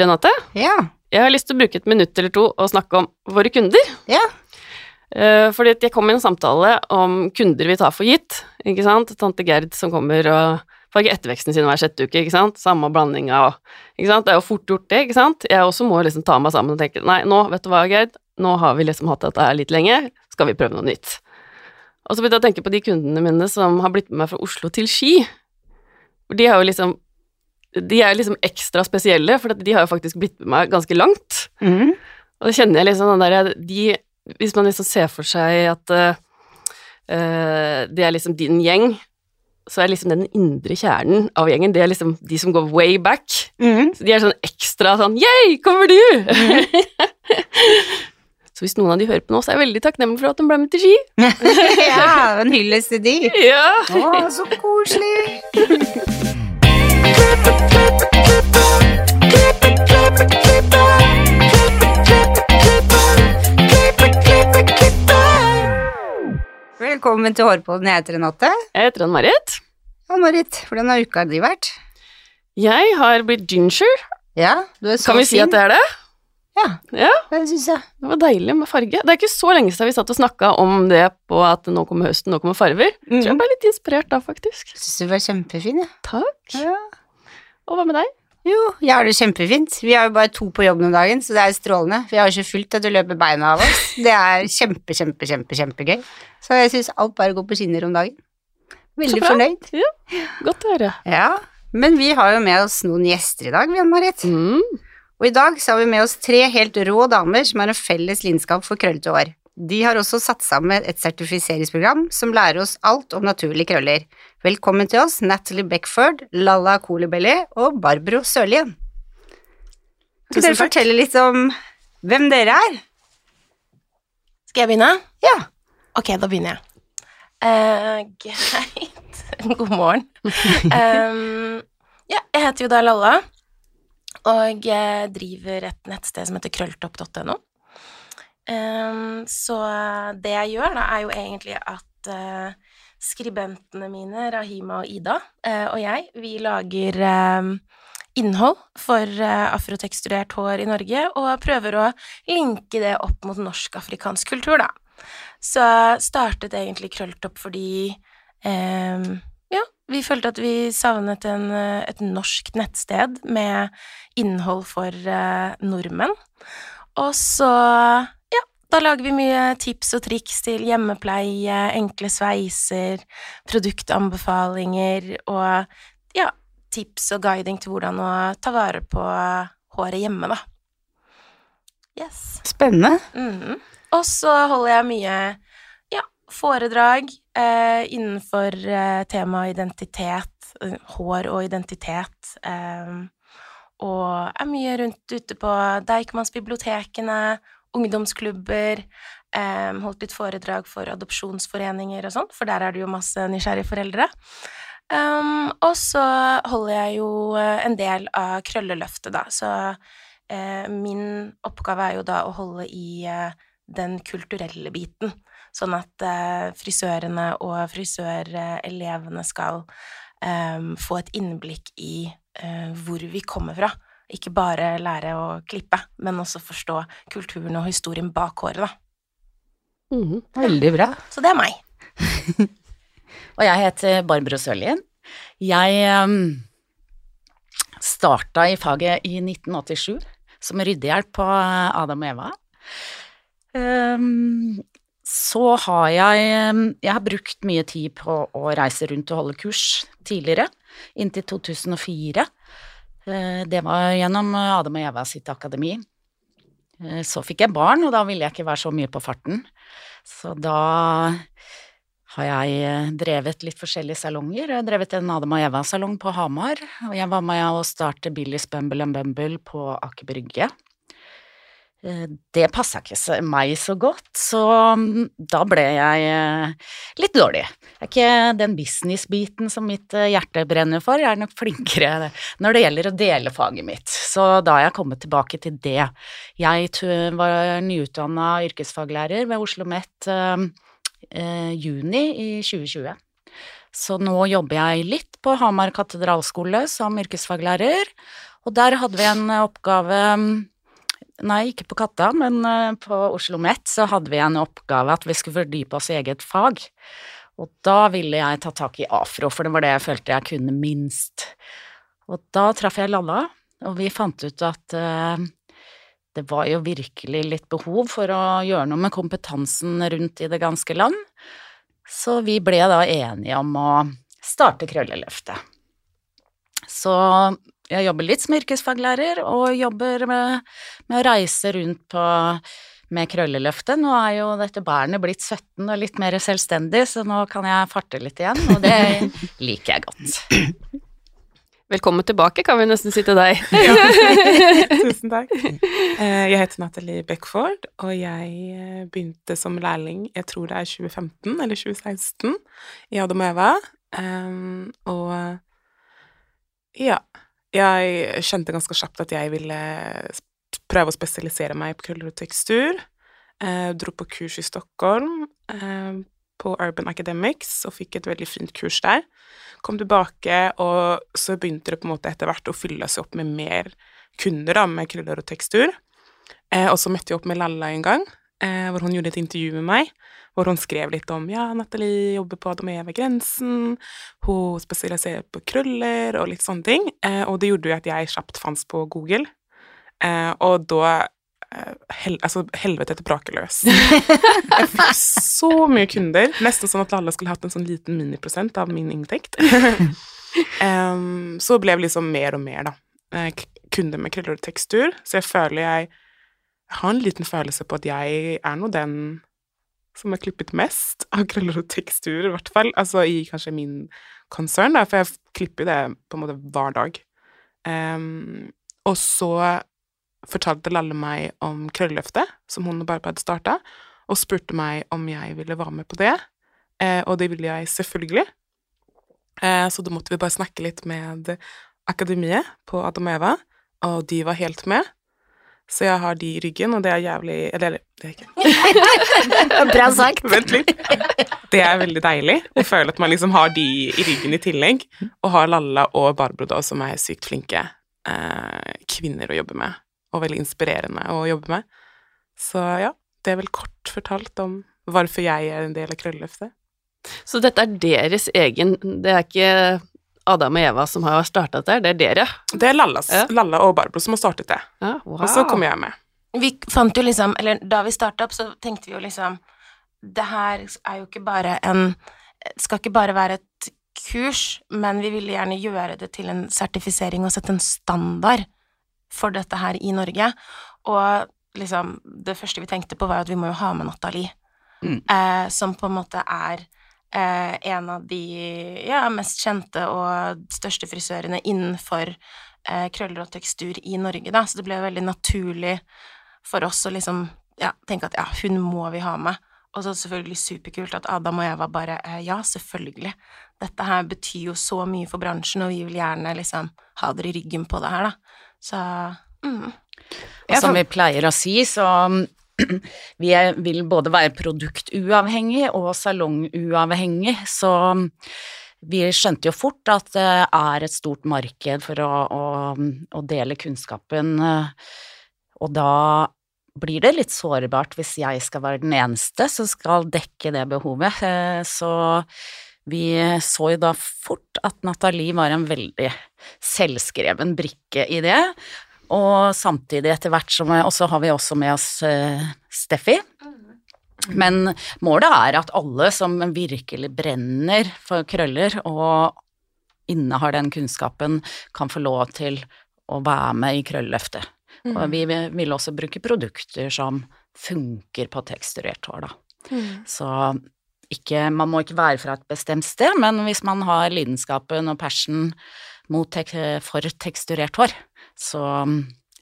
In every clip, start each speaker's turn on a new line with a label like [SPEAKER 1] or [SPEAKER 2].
[SPEAKER 1] Renate,
[SPEAKER 2] Ja.
[SPEAKER 1] jeg har lyst til å bruke et minutt eller to og snakke om våre kunder.
[SPEAKER 2] Ja.
[SPEAKER 1] Eh, fordi jeg kom i en samtale om kunder vi tar for gitt, ikke sant. Tante Gerd som kommer og farger etterveksten sin hver sjette uke, ikke sant. Samme blanding av Ikke sant. Det er jo fort gjort, det, ikke sant. Jeg også må liksom ta meg sammen og tenke nei, nå, vet du hva, Gerd, nå har vi liksom hatt dette her litt lenge, skal vi prøve noe nytt. Og så begynte jeg å tenke på de kundene mine som har blitt med meg fra Oslo til Ski. De har jo liksom De er liksom ekstra spesielle, for de har jo faktisk blitt med meg ganske langt.
[SPEAKER 2] Mm.
[SPEAKER 1] Og det kjenner jeg liksom den derre de, Hvis man liksom ser for seg at eh, det er liksom din gjeng, så er liksom den indre kjernen av gjengen, det er liksom de som går way back.
[SPEAKER 2] Mm.
[SPEAKER 1] Så de er sånn ekstra sånn Yeah, kommer du! så hvis noen av de hører på nå, så er jeg veldig takknemlig for at de ble med til Ski.
[SPEAKER 2] ja, en hyllest til de.
[SPEAKER 1] Ja.
[SPEAKER 2] Å, så koselig. Velkommen til Hårpodden. Jeg heter Renate.
[SPEAKER 1] Jeg heter Ann-Marit.
[SPEAKER 2] Ann-Marit, hvordan har uka di vært?
[SPEAKER 1] Jeg har blitt ginger.
[SPEAKER 2] Ja, du er så
[SPEAKER 1] Kan vi si at det er det?
[SPEAKER 2] Ja,
[SPEAKER 1] Ja,
[SPEAKER 2] det syns jeg.
[SPEAKER 1] det var deilig med farge. Det er ikke så lenge siden vi satt og snakka om det på at nå kommer høsten, nå kommer farver. Så jeg
[SPEAKER 2] Mhm.
[SPEAKER 1] ble litt inspirert da, faktisk.
[SPEAKER 2] Jeg syns du var kjempefin, jeg.
[SPEAKER 1] Takk.
[SPEAKER 2] Ja.
[SPEAKER 1] Og hva med deg?
[SPEAKER 2] Jo, jeg har det kjempefint. Vi har jo bare to på jobb om dagen, så det er strålende. Vi har jo ikke fullt at du løper beina av oss. Det er kjempe, kjempe, kjempe, kjempegøy. Så jeg syns alt bare går på skinner om dagen. Veldig fornøyd.
[SPEAKER 1] Godt å høre.
[SPEAKER 2] Ja, men vi har jo med oss noen gjester i dag, vi, Ann-Marit.
[SPEAKER 1] Mm.
[SPEAKER 2] Og i dag så har vi med oss tre helt rå damer som har en felles lidenskap for krøllete hår. De har også satt sammen et sertifiseringsprogram som lærer oss alt om naturlige krøller. Velkommen til oss, Natalie Beckford, Lalla Kolibelli og Barbro Sørlien. Kan dere fortelle litt om hvem dere er?
[SPEAKER 3] Skal jeg begynne?
[SPEAKER 2] Ja.
[SPEAKER 3] Ok, da begynner jeg. Uh, greit. God morgen. Um, ja, jeg heter jo da Lalla, og driver et nettsted som heter krølltopp.no. Så det jeg gjør, da, er jo egentlig at eh, skribentene mine, Rahima og Ida, eh, og jeg, vi lager innhold for eh, afroteksturert hår i Norge, og prøver å linke det opp mot norsk-afrikansk kultur, da. Så startet egentlig Krølltopp fordi eh, ja, vi følte at vi savnet en, et norsk nettsted med innhold for eh, nordmenn. Og så, da lager vi mye tips og triks til hjemmepleie, enkle sveiser, produktanbefalinger og ja, tips og guiding til hvordan å ta vare på håret hjemme, da. Yes.
[SPEAKER 2] Spennende.
[SPEAKER 3] Mhm. Og så holder jeg mye ja, foredrag eh, innenfor eh, temaet identitet, hår og identitet, eh, og er mye rundt ute på Deichmansbibliotekene, ungdomsklubber, eh, holdt litt foredrag for adopsjonsforeninger og sånn, for der er det jo masse nysgjerrige foreldre. Um, og så holder jeg jo eh, en del av Krølleløftet, da, så eh, min oppgave er jo da å holde i eh, den kulturelle biten, sånn at eh, frisørene og frisørelevene skal eh, få et innblikk i eh, hvor vi kommer fra. Ikke bare lære å klippe, men også forstå kulturen og historien bak håret, da.
[SPEAKER 1] Mm,
[SPEAKER 2] Veldig bra.
[SPEAKER 3] Så det er meg.
[SPEAKER 4] Og jeg heter Barbro Sørlien. Jeg um, starta i faget i 1987 som ryddehjelp på Adam og Eva. Um, så har jeg um, Jeg har brukt mye tid på å reise rundt og holde kurs tidligere, inntil 2004. Uh, det var gjennom Adam og Eva sitt akademi. Uh, så fikk jeg barn, og da ville jeg ikke være så mye på farten. Så da har jeg eh, drevet litt forskjellige salonger. Jeg har drevet en Adam og Eva-salong på Hamar, og jeg var med å starte Billys Bumble and Bumble på Aker Brygge. Eh, Det passa ikke meg så godt, så mm, da ble jeg eh, litt dårlig. Det er ikke den business-biten som mitt eh, hjerte brenner for, jeg er nok flinkere når det gjelder å dele faget mitt. Så da har jeg kommet tilbake til det. Jeg var nyutdanna yrkesfaglærer ved Oslo OsloMet juni i 2020. Så nå jobber jeg litt på Hamar katedralskole som yrkesfaglærer, Og der hadde vi en oppgave Nei, ikke på Katta, men eh, på Oslo OsloMet så hadde vi en oppgave at vi skulle fordype oss i eget fag. Og da ville jeg ta tak i afro, for det var det jeg følte jeg kunne minst. Og da traff jeg Lalla, og vi fant ut at uh, det var jo virkelig litt behov for å gjøre noe med kompetansen rundt i det ganske land. Så vi ble da enige om å starte Krølleløftet. Så jeg jobber litt som yrkesfaglærer, og jobber med, med å reise rundt på, med Krølleløftet. Nå er jo dette barnet blitt 17 og litt mer selvstendig, så nå kan jeg farte litt igjen, og det liker jeg godt.
[SPEAKER 1] Velkommen tilbake, kan vi nesten si til deg.
[SPEAKER 5] Tusen takk. Eh, jeg heter Natalie Beckford, og jeg eh, begynte som lærling, jeg tror det er 2015 eller 2016, i Adam og Eva. Um, og ja, jeg skjønte ganske kjapt at jeg ville prøve å spesialisere meg på krøller og tekstur. Eh, dro på kurs i Stockholm, eh, på Urban Academics, og fikk et veldig fint kurs der. Kom tilbake, og så begynte det på en måte etter hvert å fylle seg opp med mer kunder da, med krøller og tekstur. Eh, og så møtte jeg opp med Lalla en gang, eh, hvor hun gjorde et intervju med meg, hvor hun skrev litt om ja, Nathalie jobber på Adam Eve Grensen, hun spesialiserer på krøller og litt sånne ting. Eh, og det gjorde jo at jeg kjapt fantes på Google, eh, og da eh, hel, altså, helvete etter brakeløs. Jeg fikk så mye kunder, nesten sånn at alle skulle hatt en sånn liten miniprosent av min inntekt. um, så ble det liksom mer og mer, da. Eh, kunder med krøller og tekstur, så jeg føler jeg jeg har en liten følelse på at jeg er nå den som har klippet mest av krøller og tekstur, i hvert fall. Altså i kanskje min konsern, da, for jeg klipper det på en måte hver dag. Um, og så fortalte Lalle meg om Krølleløftet, som hun og Barbara hadde starta, og spurte meg om jeg ville være med på det. Eh, og det ville jeg selvfølgelig. Eh, så da måtte vi bare snakke litt med Akademiet på Adam og Eva, og de var helt med. Så jeg har de i ryggen, og det er jævlig Eller, det er ikke
[SPEAKER 2] Bra sagt.
[SPEAKER 5] Vent litt. Det er veldig deilig å føle at man liksom har de i ryggen i tillegg, og har Lalla og Barbro da, som er sykt flinke eh, kvinner å jobbe med, og veldig inspirerende å jobbe med. Så ja, det er vel kort fortalt om hvorfor jeg er en del av Krølleløftet.
[SPEAKER 1] Så dette er deres egen Det er ikke Adam og Eva som har starta dette, det er dere?
[SPEAKER 5] Det er Lallas,
[SPEAKER 1] Ja.
[SPEAKER 5] Lalla og Barbro som har startet det,
[SPEAKER 1] Ja, wow.
[SPEAKER 5] og så kommer jeg med.
[SPEAKER 3] Vi fant jo liksom, eller da vi starta opp, så tenkte vi jo liksom Det her er jo ikke bare en Skal ikke bare være et kurs, men vi ville gjerne gjøre det til en sertifisering og sette en standard for dette her i Norge. Og liksom Det første vi tenkte på, var at vi må jo ha med Nathalie,
[SPEAKER 4] Mm.
[SPEAKER 3] eh, som på en måte er eh, en av de ja, mest kjente og største frisørene innenfor eh, krøller og tekstur i Norge, da. Så det ble veldig naturlig for oss å liksom ja, tenke at ja, hun må vi ha med. Og så selvfølgelig superkult at Adam og Eva bare eh, ja, selvfølgelig. Dette her betyr jo så mye for bransjen, og vi vil gjerne liksom ha dere i ryggen på det her, da. Så mm.
[SPEAKER 4] Og som vi pleier å si, så vi vil både være produktuavhengig og salonguavhengig, så vi skjønte jo fort at det er et stort marked for å, å, å dele kunnskapen, eh, og da blir det litt sårbart hvis jeg skal være den eneste som skal dekke det behovet. Eh, Så vi så jo da fort at Nathalie var en veldig selvskreven brikke i det. Og samtidig, etter hvert som Og så har vi også med oss uh, Steffi. Men målet er at alle som virkelig brenner for krøller og innehar den kunnskapen, kan få lov til å være med i Krølleløftet. Og vi vil også bruke produkter som funker på teksturert hår, da. Så ikke, man må ikke være fra et bestemt sted, men hvis man har lidenskapen og passion mot tek for teksturert hår, så,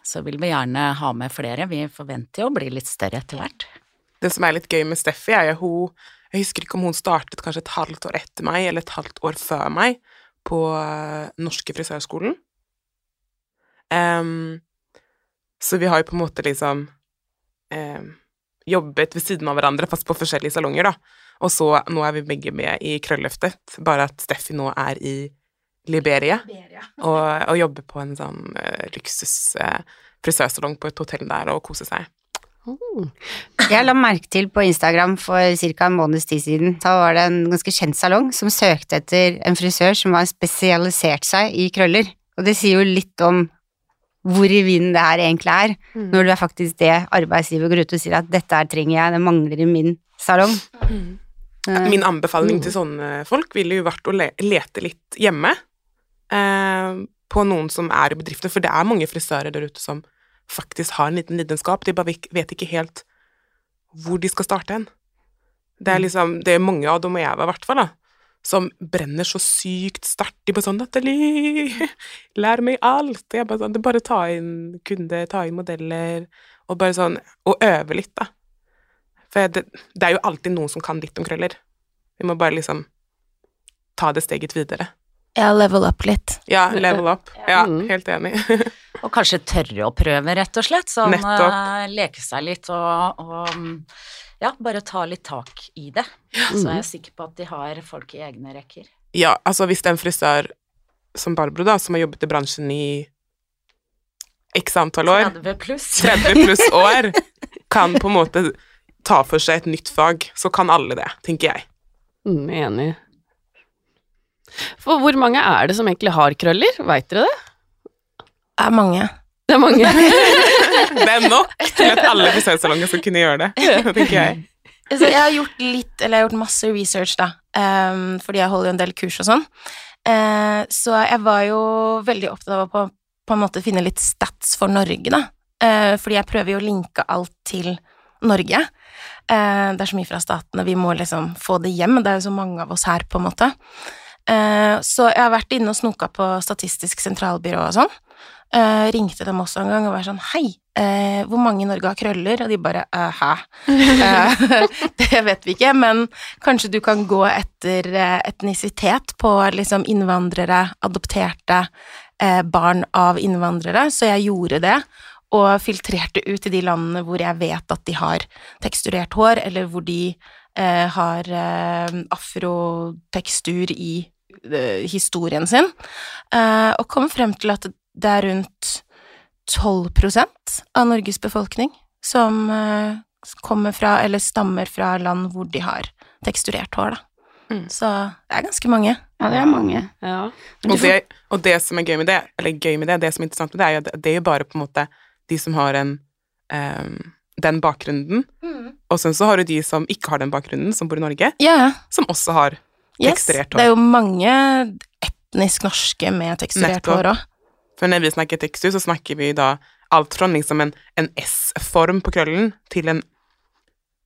[SPEAKER 4] så vil vi gjerne ha med flere. Vi forventer jo å bli litt større etter hvert.
[SPEAKER 5] Det som er litt gøy med Steffi, er jo hun Jeg husker ikke om hun startet kanskje et halvt år etter meg, eller et halvt år før meg, på eh, Norske frisørskolen. Um, så vi har jo på en måte liksom um, jobbet ved siden av hverandre, fast på forskjellige salonger, da. Og så nå er vi begge med i Krølløftet, bare at Steffi nå er i Liberia og, og jobbe på en sånn uh, luksus uh, frisørsalong på et hotell der og kose seg.
[SPEAKER 1] Oh.
[SPEAKER 2] Jeg la merke til på Instagram for ca. en måneds tid siden, da var det en ganske kjent salong som søkte etter en frisør som har spesialisert seg i krøller. Og det sier jo litt om hvor i vinden det her egentlig er,
[SPEAKER 1] Mm.
[SPEAKER 2] når det er faktisk det arbeidsgiver går ut og sier at dette her trenger jeg, det mangler i min salong. Mm.
[SPEAKER 5] Min anbefaling
[SPEAKER 1] Mm.
[SPEAKER 5] til sånne folk ville jo vært å le lete litt hjemme eh, på noen som er i bedriften, for det er mange frisører der ute som faktisk har en liten lidenskap, de bare vet ikke helt hvor de skal starte hen. Det er liksom, det er mange av dem, og jeg i hvert fall, da, som brenner så sykt sterkt. De bare sånn 'Nathalie, lær meg alt.' Jeg bare sånn, det bare ta inn kunder, ta inn modeller, og bare sånn, og øve litt, da. For det, det er jo alltid noen som kan litt om krøller. Vi må bare liksom ta det steget videre.
[SPEAKER 3] Ja, level up litt.
[SPEAKER 5] Ja, level up. Ja,
[SPEAKER 1] Mm.
[SPEAKER 5] helt enig.
[SPEAKER 4] Og kanskje tørre å prøve, rett og slett. Sånn eh, leke seg litt og, og mm, ja, bare ta litt tak i det. Så er jeg sikker på at de har folk i egne rekker.
[SPEAKER 5] Ja, altså hvis det er en frisør som Barbro, da, som har jobbet i bransjen i x antall år,
[SPEAKER 4] 30 pluss.
[SPEAKER 5] 30 pluss år, kan på en måte ta for seg et nytt fag, så kan alle det, tenker jeg.
[SPEAKER 1] Mm, enig. For hvor mange er det som egentlig har krøller? Veit dere det?
[SPEAKER 3] Det er mange.
[SPEAKER 1] Det er mange.
[SPEAKER 5] Det er nok til at alle frisørsalonger skal kunne gjøre det, tenker jeg.
[SPEAKER 3] Så jeg har gjort litt, eller jeg har gjort masse research, da, um, fordi jeg holder jo en del kurs og sånn. Uh, så jeg var jo veldig opptatt av å på, på en måte finne litt stats for Norge, da. Uh, fordi jeg prøver jo å linke alt til Norge. Uh, det er så mye fra statene, vi må liksom få det hjem. Det er jo så mange av oss her, på en måte. Eh, så jeg har vært inne og snoka på Statistisk sentralbyrå og sånn. Eh, ringte dem også en gang og var sånn Hei, eh, hvor mange i Norge har krøller? Og de bare «Eh, Hæ? Det vet vi ikke, men kanskje du kan gå etter etnisitet på liksom innvandrere, adopterte, barn av innvandrere. Så jeg gjorde det, og filtrerte ut i de landene hvor jeg vet at de har teksturert hår, eller hvor de har eh, afrotekstur i eh, historien sin, eh, og kom frem til at det er rundt 12% av Norges befolkning som eh, kommer fra, eller stammer fra land hvor de har teksturert hår, da.
[SPEAKER 5] Mm.
[SPEAKER 3] Så det er ganske mange.
[SPEAKER 2] Ja, det er mange.
[SPEAKER 1] Ja.
[SPEAKER 5] Og det, og det som er gøy med det, eller gøy med det, det som er interessant med det, er jo at det er jo bare på en måte de som har en ehm, den bakgrunnen, og sen så har du de som ikke har den bakgrunnen, som bor i Norge,
[SPEAKER 3] Ja, ja.
[SPEAKER 5] som også har
[SPEAKER 3] Yes.
[SPEAKER 5] Teksturert hår.
[SPEAKER 3] Det er jo mange etnisk norske med teksturert
[SPEAKER 5] Nettopp.
[SPEAKER 3] hår òg.
[SPEAKER 5] For når vi snakker tekstur, så snakker vi da alt fra liksom en, en S-form på krøllen til en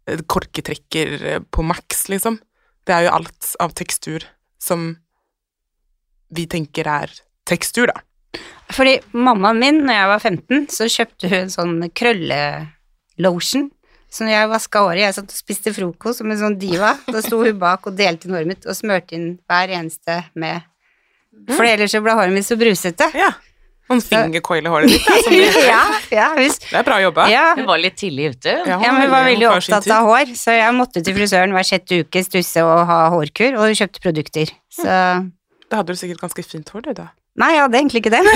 [SPEAKER 5] eh, korketrekker eh, på maks, liksom. Det er jo alt av tekstur som vi tenker er tekstur, da.
[SPEAKER 2] Fordi mammaen min, når jeg var 15, så kjøpte hun en sånn krøllelotion. Så når jeg vaska håret, jeg satt og spiste frokost som en sånn diva, da sto hun bak og delte inn håret mitt og smurte inn hver eneste med For ellers så ble håret mitt så brusete.
[SPEAKER 5] Ja. Noen fingercoil i håret ditt, da.
[SPEAKER 2] Ja, ja, visst.
[SPEAKER 5] Det er bra jobba.
[SPEAKER 2] Ja,
[SPEAKER 4] Hun var litt tidlig ute.
[SPEAKER 5] Ja,
[SPEAKER 2] ja, men hun var veldig opptatt av hår, så jeg måtte til frisøren hver sjette uke stusse og ha hårkur, og hun kjøpte produkter. Så
[SPEAKER 5] Da hadde du sikkert ganske fint hår, du, da.
[SPEAKER 2] Nei, jeg hadde egentlig ikke det,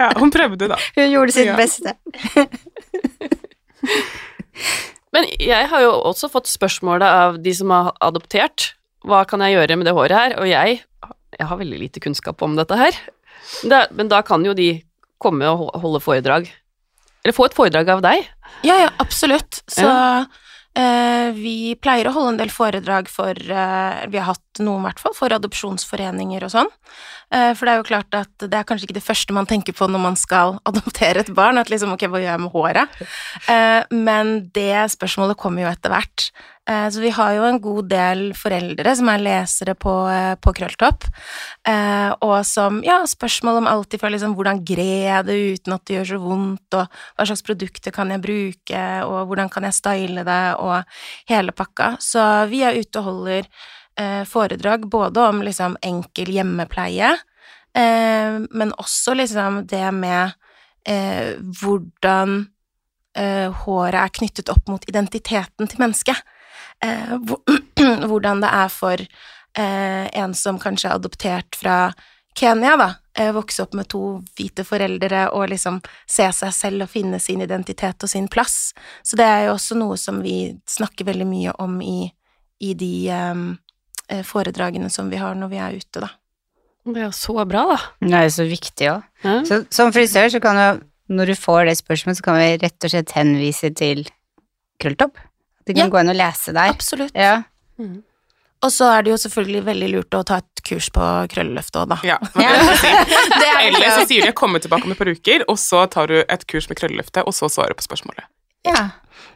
[SPEAKER 5] Ja, hun prøvde, da.
[SPEAKER 2] hun gjorde sitt
[SPEAKER 5] Ja.
[SPEAKER 2] beste.
[SPEAKER 1] Men jeg har jo også fått spørsmålet av de som har adoptert. Hva kan jeg gjøre med det håret her? Og jeg, jeg har veldig lite kunnskap om dette her. Det, men da kan jo de komme og holde foredrag. Eller få et foredrag av deg.
[SPEAKER 3] Ja, ja, absolutt. Så eh, vi pleier å holde en del foredrag for eh, Vi har hatt noen, i hvert fall, for adopsjonsforeninger og sånn. Eh, for det er jo klart at det er kanskje ikke det første man tenker på når man skal adoptere et barn, at liksom ok, hva gjør jeg med håret? Eh, men det spørsmålet kommer jo etter hvert. Eh, så vi har jo en god del foreldre som er lesere på, eh, på Krølltopp, eh, og som Ja, spørsmål om alt ifra liksom hvordan grer jeg det uten at det gjør så vondt, og hva slags produkter kan jeg bruke, og hvordan kan jeg style det, og hele pakka. Så vi er ute og holder foredrag både om liksom enkel hjemmepleie, men også liksom det med hvordan håret er knyttet opp mot identiteten til mennesket. Eh, hvordan det er for eh, en som kanskje er adoptert fra Kenya, da, eh, vokse opp med to hvite foreldre og liksom se seg selv og finne sin identitet og sin plass. Så det er jo også noe som vi snakker veldig mye om i, i de eh, eh foredragene som vi har når vi er ute, da.
[SPEAKER 1] Det er jo så bra, da.
[SPEAKER 2] Det er jo så viktig òg.
[SPEAKER 1] Ja.
[SPEAKER 2] Så som frisør så kan du, når du får det spørsmålet, så kan vi rett og slett henvise til Krølltopp. Det kan
[SPEAKER 3] Ja.
[SPEAKER 2] gå inn og lese der.
[SPEAKER 3] Absolutt.
[SPEAKER 2] Ja.
[SPEAKER 3] Og så er det jo selvfølgelig veldig lurt å ta et kurs på krølleløftet òg, da.
[SPEAKER 5] Ja, det vil si.
[SPEAKER 3] Det er
[SPEAKER 5] Eller så sier de 'komme tilbake om et par uker', og så tar du et kurs med krølleløftet, og så svarer du på spørsmålet.
[SPEAKER 2] ja.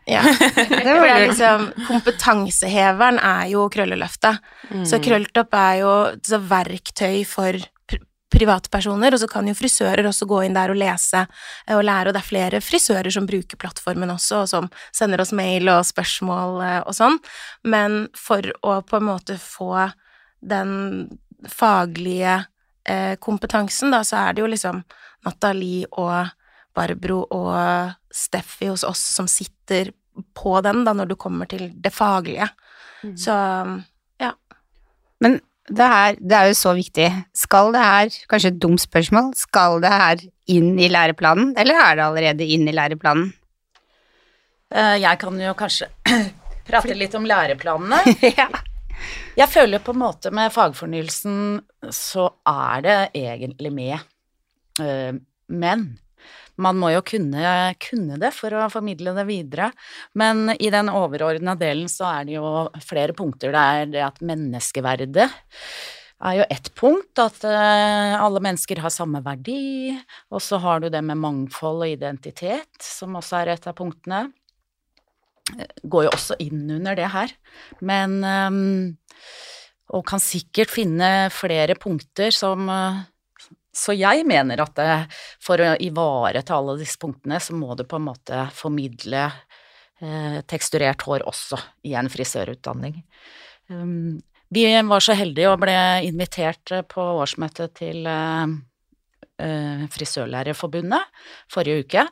[SPEAKER 3] ja.
[SPEAKER 2] Det var
[SPEAKER 3] det liksom, kompetanseheveren er jo krølleløftet. Så krølltopp er jo så verktøy for privatpersoner, og så kan jo frisører også gå inn der og lese eh, og lære, og det er flere frisører som bruker plattformen også, og som sender oss mail og spørsmål eh, og sånn, men for å på en måte få den faglige eh, kompetansen, da, så er det jo liksom Nathalie og Barbro og Steffi hos oss som sitter på den, da, når du kommer til det faglige. Så ja.
[SPEAKER 2] Men det her, det er jo så viktig. Skal det her, kanskje et dumt spørsmål, skal det her inn i læreplanen, eller er det allerede inn i læreplanen?
[SPEAKER 4] Eh, Jeg kan jo kanskje prate litt om læreplanene.
[SPEAKER 2] ja.
[SPEAKER 4] Jeg føler på en måte med fagfornyelsen så er det egentlig med. Eh, Men man må jo kunne, kunne det for å formidle det videre. Men i den overordna delen så er det jo flere punkter. Det er det at menneskeverdet er jo ett punkt, at eh, alle mennesker har samme verdi. Og så har du det med mangfold og identitet, som også er et av punktene går jo også inn under det her, men øhm, Og kan sikkert finne flere punkter som øh, Så jeg mener at det, for å ivareta alle disse punktene, så må du på en måte formidle eh, teksturert hår også i en frisørutdanning. Um, vi var så heldige og ble invitert eh, på årsmøtet til eh, eh, Frisørlærerforbundet forrige uke.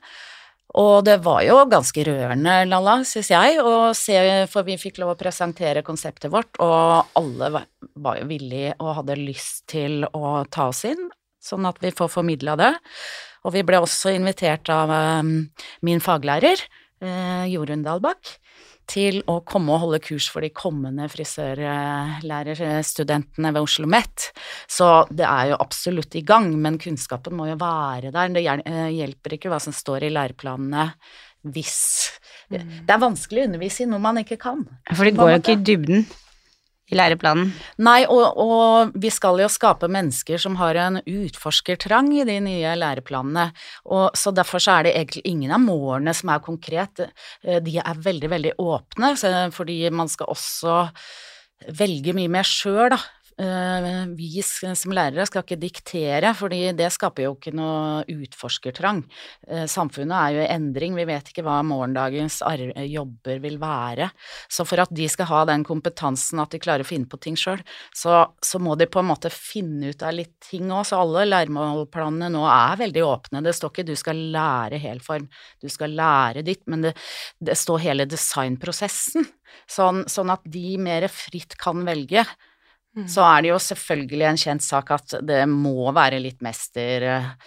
[SPEAKER 4] Og det var jo ganske rørende, Lalla, syns jeg, å se, for vi fikk lov å presentere konseptet vårt, og alle var jo villige og hadde lyst til å ta oss inn, sånn at vi får formidla det. Og vi ble også invitert av eh, min faglærer, eh, Jorunn Dahlbakk, til å komme og holde kurs for de kommende frisørlærerstudentene ved Oslo OsloMet. Så det er jo absolutt i gang, men kunnskapen må jo være der. Det eh, hjelper ikke hva som står i læreplanene hvis Det er vanskelig å undervise i noe man ikke kan.
[SPEAKER 2] For det går jo ikke i dybden i læreplanen.
[SPEAKER 4] Nei, og, og vi skal jo skape mennesker som har en utforskertrang i de nye læreplanene, og så derfor så er det egentlig ingen av målene som er konkret. Eh, De er veldig, veldig åpne, fordi man skal også velge mye mer sjøl, da. Eh, Vi som lærere skal ikke diktere, fordi det skaper jo ikke noe utforskertrang. Eh, Samfunnet er jo i endring, vi vet ikke hva morgendagens jobber vil være. Så for at de skal ha den kompetansen at de klarer å finne på ting sjøl, så, så må de på en måte finne ut av litt ting òg. Så alle læremålplanene nå er veldig åpne. Det står ikke du skal lære helform, du skal lære ditt, men det, det står hele designprosessen. Sånn, sånn at de mer fritt kan velge. Så er det jo selvfølgelig en kjent sak at det må være litt mesterlære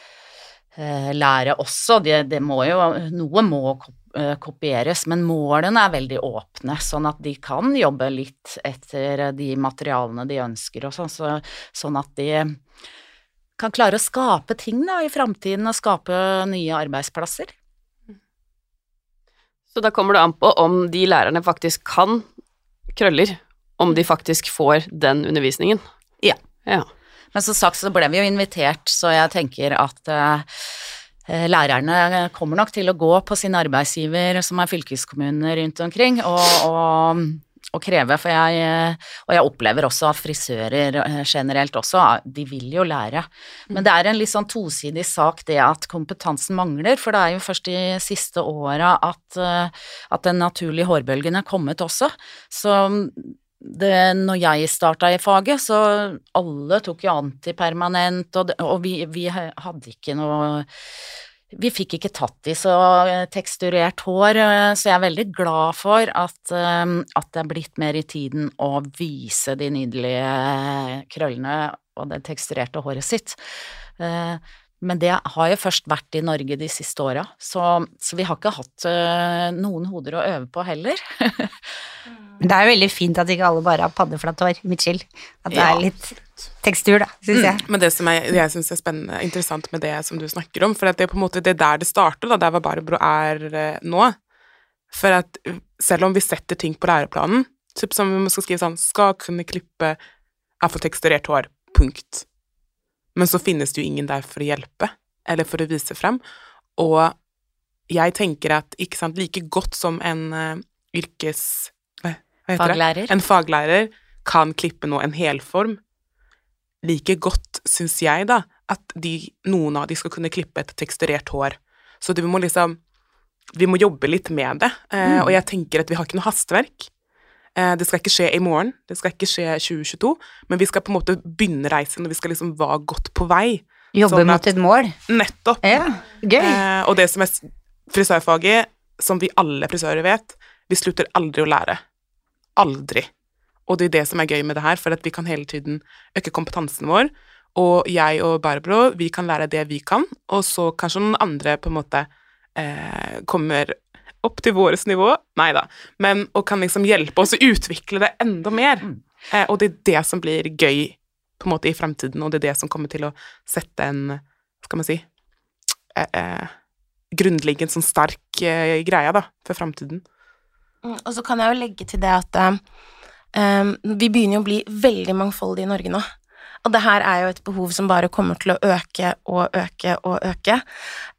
[SPEAKER 4] også. Det, det må jo Noe må eh, kopieres, men målene er veldig åpne, sånn at de kan jobbe litt etter de materialene de ønsker og sånn, så, sånn at de kan klare å skape ting da i framtiden og skape nye arbeidsplasser.
[SPEAKER 1] Så da kommer det an på om de lærerne faktisk kan krøller, om de faktisk får den undervisningen.
[SPEAKER 4] Ja.
[SPEAKER 1] Ja.
[SPEAKER 4] Men som sagt så ble vi jo invitert, så jeg tenker at eh, lærerne kommer nok til å gå på sin arbeidsgiver, som er fylkeskommuner rundt omkring, og, og, og kreve, for jeg, og jeg opplever også at frisører eh, generelt også, de vil jo lære. Men det er en litt sånn tosidig sak det at kompetansen mangler, for det er jo først de siste åra at, eh, at den naturlige hårbølgen er kommet også. Så det, når jeg starta i faget, så alle tok jo antipermanent, og, og vi, vi hadde ikke noe vi fikk ikke tatt i så eh, teksturert hår, eh, så jeg er veldig glad for at, eh, at det er blitt mer i tiden å vise de nydelige krøllene og det teksturerte håret sitt. Men det har jo først vært i Norge de siste åra, så, så vi har ikke hatt uh, noen hoder å øve på heller.
[SPEAKER 2] Men det er jo veldig fint at ikke alle bare har paddeflatt hår, Mitchell. At det
[SPEAKER 5] Ja.
[SPEAKER 2] er litt tekstur, da, syns jeg.
[SPEAKER 5] Men det som jeg, jeg syns er spennende, interessant med det som du snakker om, for at det er på en måte det er der det starter, da, der hva Barbro er eh, nå. For at selv om vi setter ting på læreplanen, typ som vi skal skrive sånn Skal kunne klippe afroteksturert hår. Punkt. Men så finnes det jo ingen der for å hjelpe, eller for å vise frem. Og jeg tenker at ikke sant, like godt som en uh, yrkes... Hva, hva heter det?
[SPEAKER 4] Faglærer.
[SPEAKER 5] En faglærer kan klippe nå en helform. Like godt syns jeg, da, at de, noen av de skal kunne klippe et teksturert hår. Så det, vi må liksom Vi må jobbe litt med det. Eh, Og jeg tenker at vi har ikke noe hastverk. Eh, det skal ikke skje i morgen, det skal ikke skje 2022, men vi skal på en måte begynne reisen, og vi skal liksom være godt på vei.
[SPEAKER 2] Jobbe
[SPEAKER 5] Sånn
[SPEAKER 2] mot et mål.
[SPEAKER 5] Nettopp.
[SPEAKER 2] Ja, gøy.
[SPEAKER 5] Eh, og det som er frisørfaget, som vi alle frisører vet, vi slutter aldri å lære. Aldri. Og det er det som er gøy med det her, for at vi kan hele tiden øke kompetansen vår. Og jeg og Barbro, vi kan lære det vi kan, og så kanskje noen andre på en måte eh, kommer opp til vårt nivå. Nei da. Men og kan liksom hjelpe oss å utvikle det enda mer.
[SPEAKER 4] Mm.
[SPEAKER 5] Eh, og det er det som blir gøy på en måte i fremtiden, og det er det som kommer til å sette en Skal man si eh, eh, Grunnlegge en sånn sterk eh, greie, da, for fremtiden.
[SPEAKER 3] Mm, Og så kan jeg jo legge til det at eh, vi begynner jo å bli veldig mangfoldige i Norge nå. Og det her er jo et behov som bare kommer til å øke og øke og øke.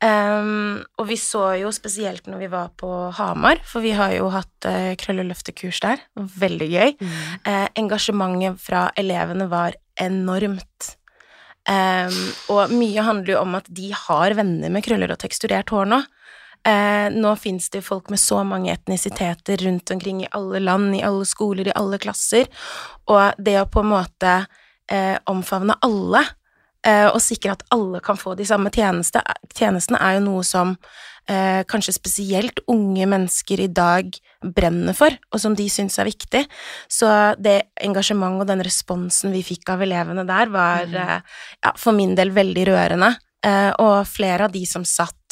[SPEAKER 3] Um, og vi så jo spesielt når vi var på Hamar, for vi har jo hatt uh, krølleløftekurs der. Veldig gøy. Eh, engasjementet fra elevene var enormt. Um, og mye handler jo om at de har venner med krøller og teksturert hår nå. Eh, nå fins det folk med så mange etnisiteter rundt omkring i alle land, i alle skoler, i alle klasser, og det å på en måte eh, omfavne alle, eh, og sikre at alle kan få de samme tjeneste, tjenestene, er jo noe som eh, kanskje spesielt unge mennesker i dag brenner for, og som de syns er viktig. Så det engasjementet og den responsen vi fikk av elevene der, var eh, ja, for min del veldig rørende. Eh, og flere av de som satt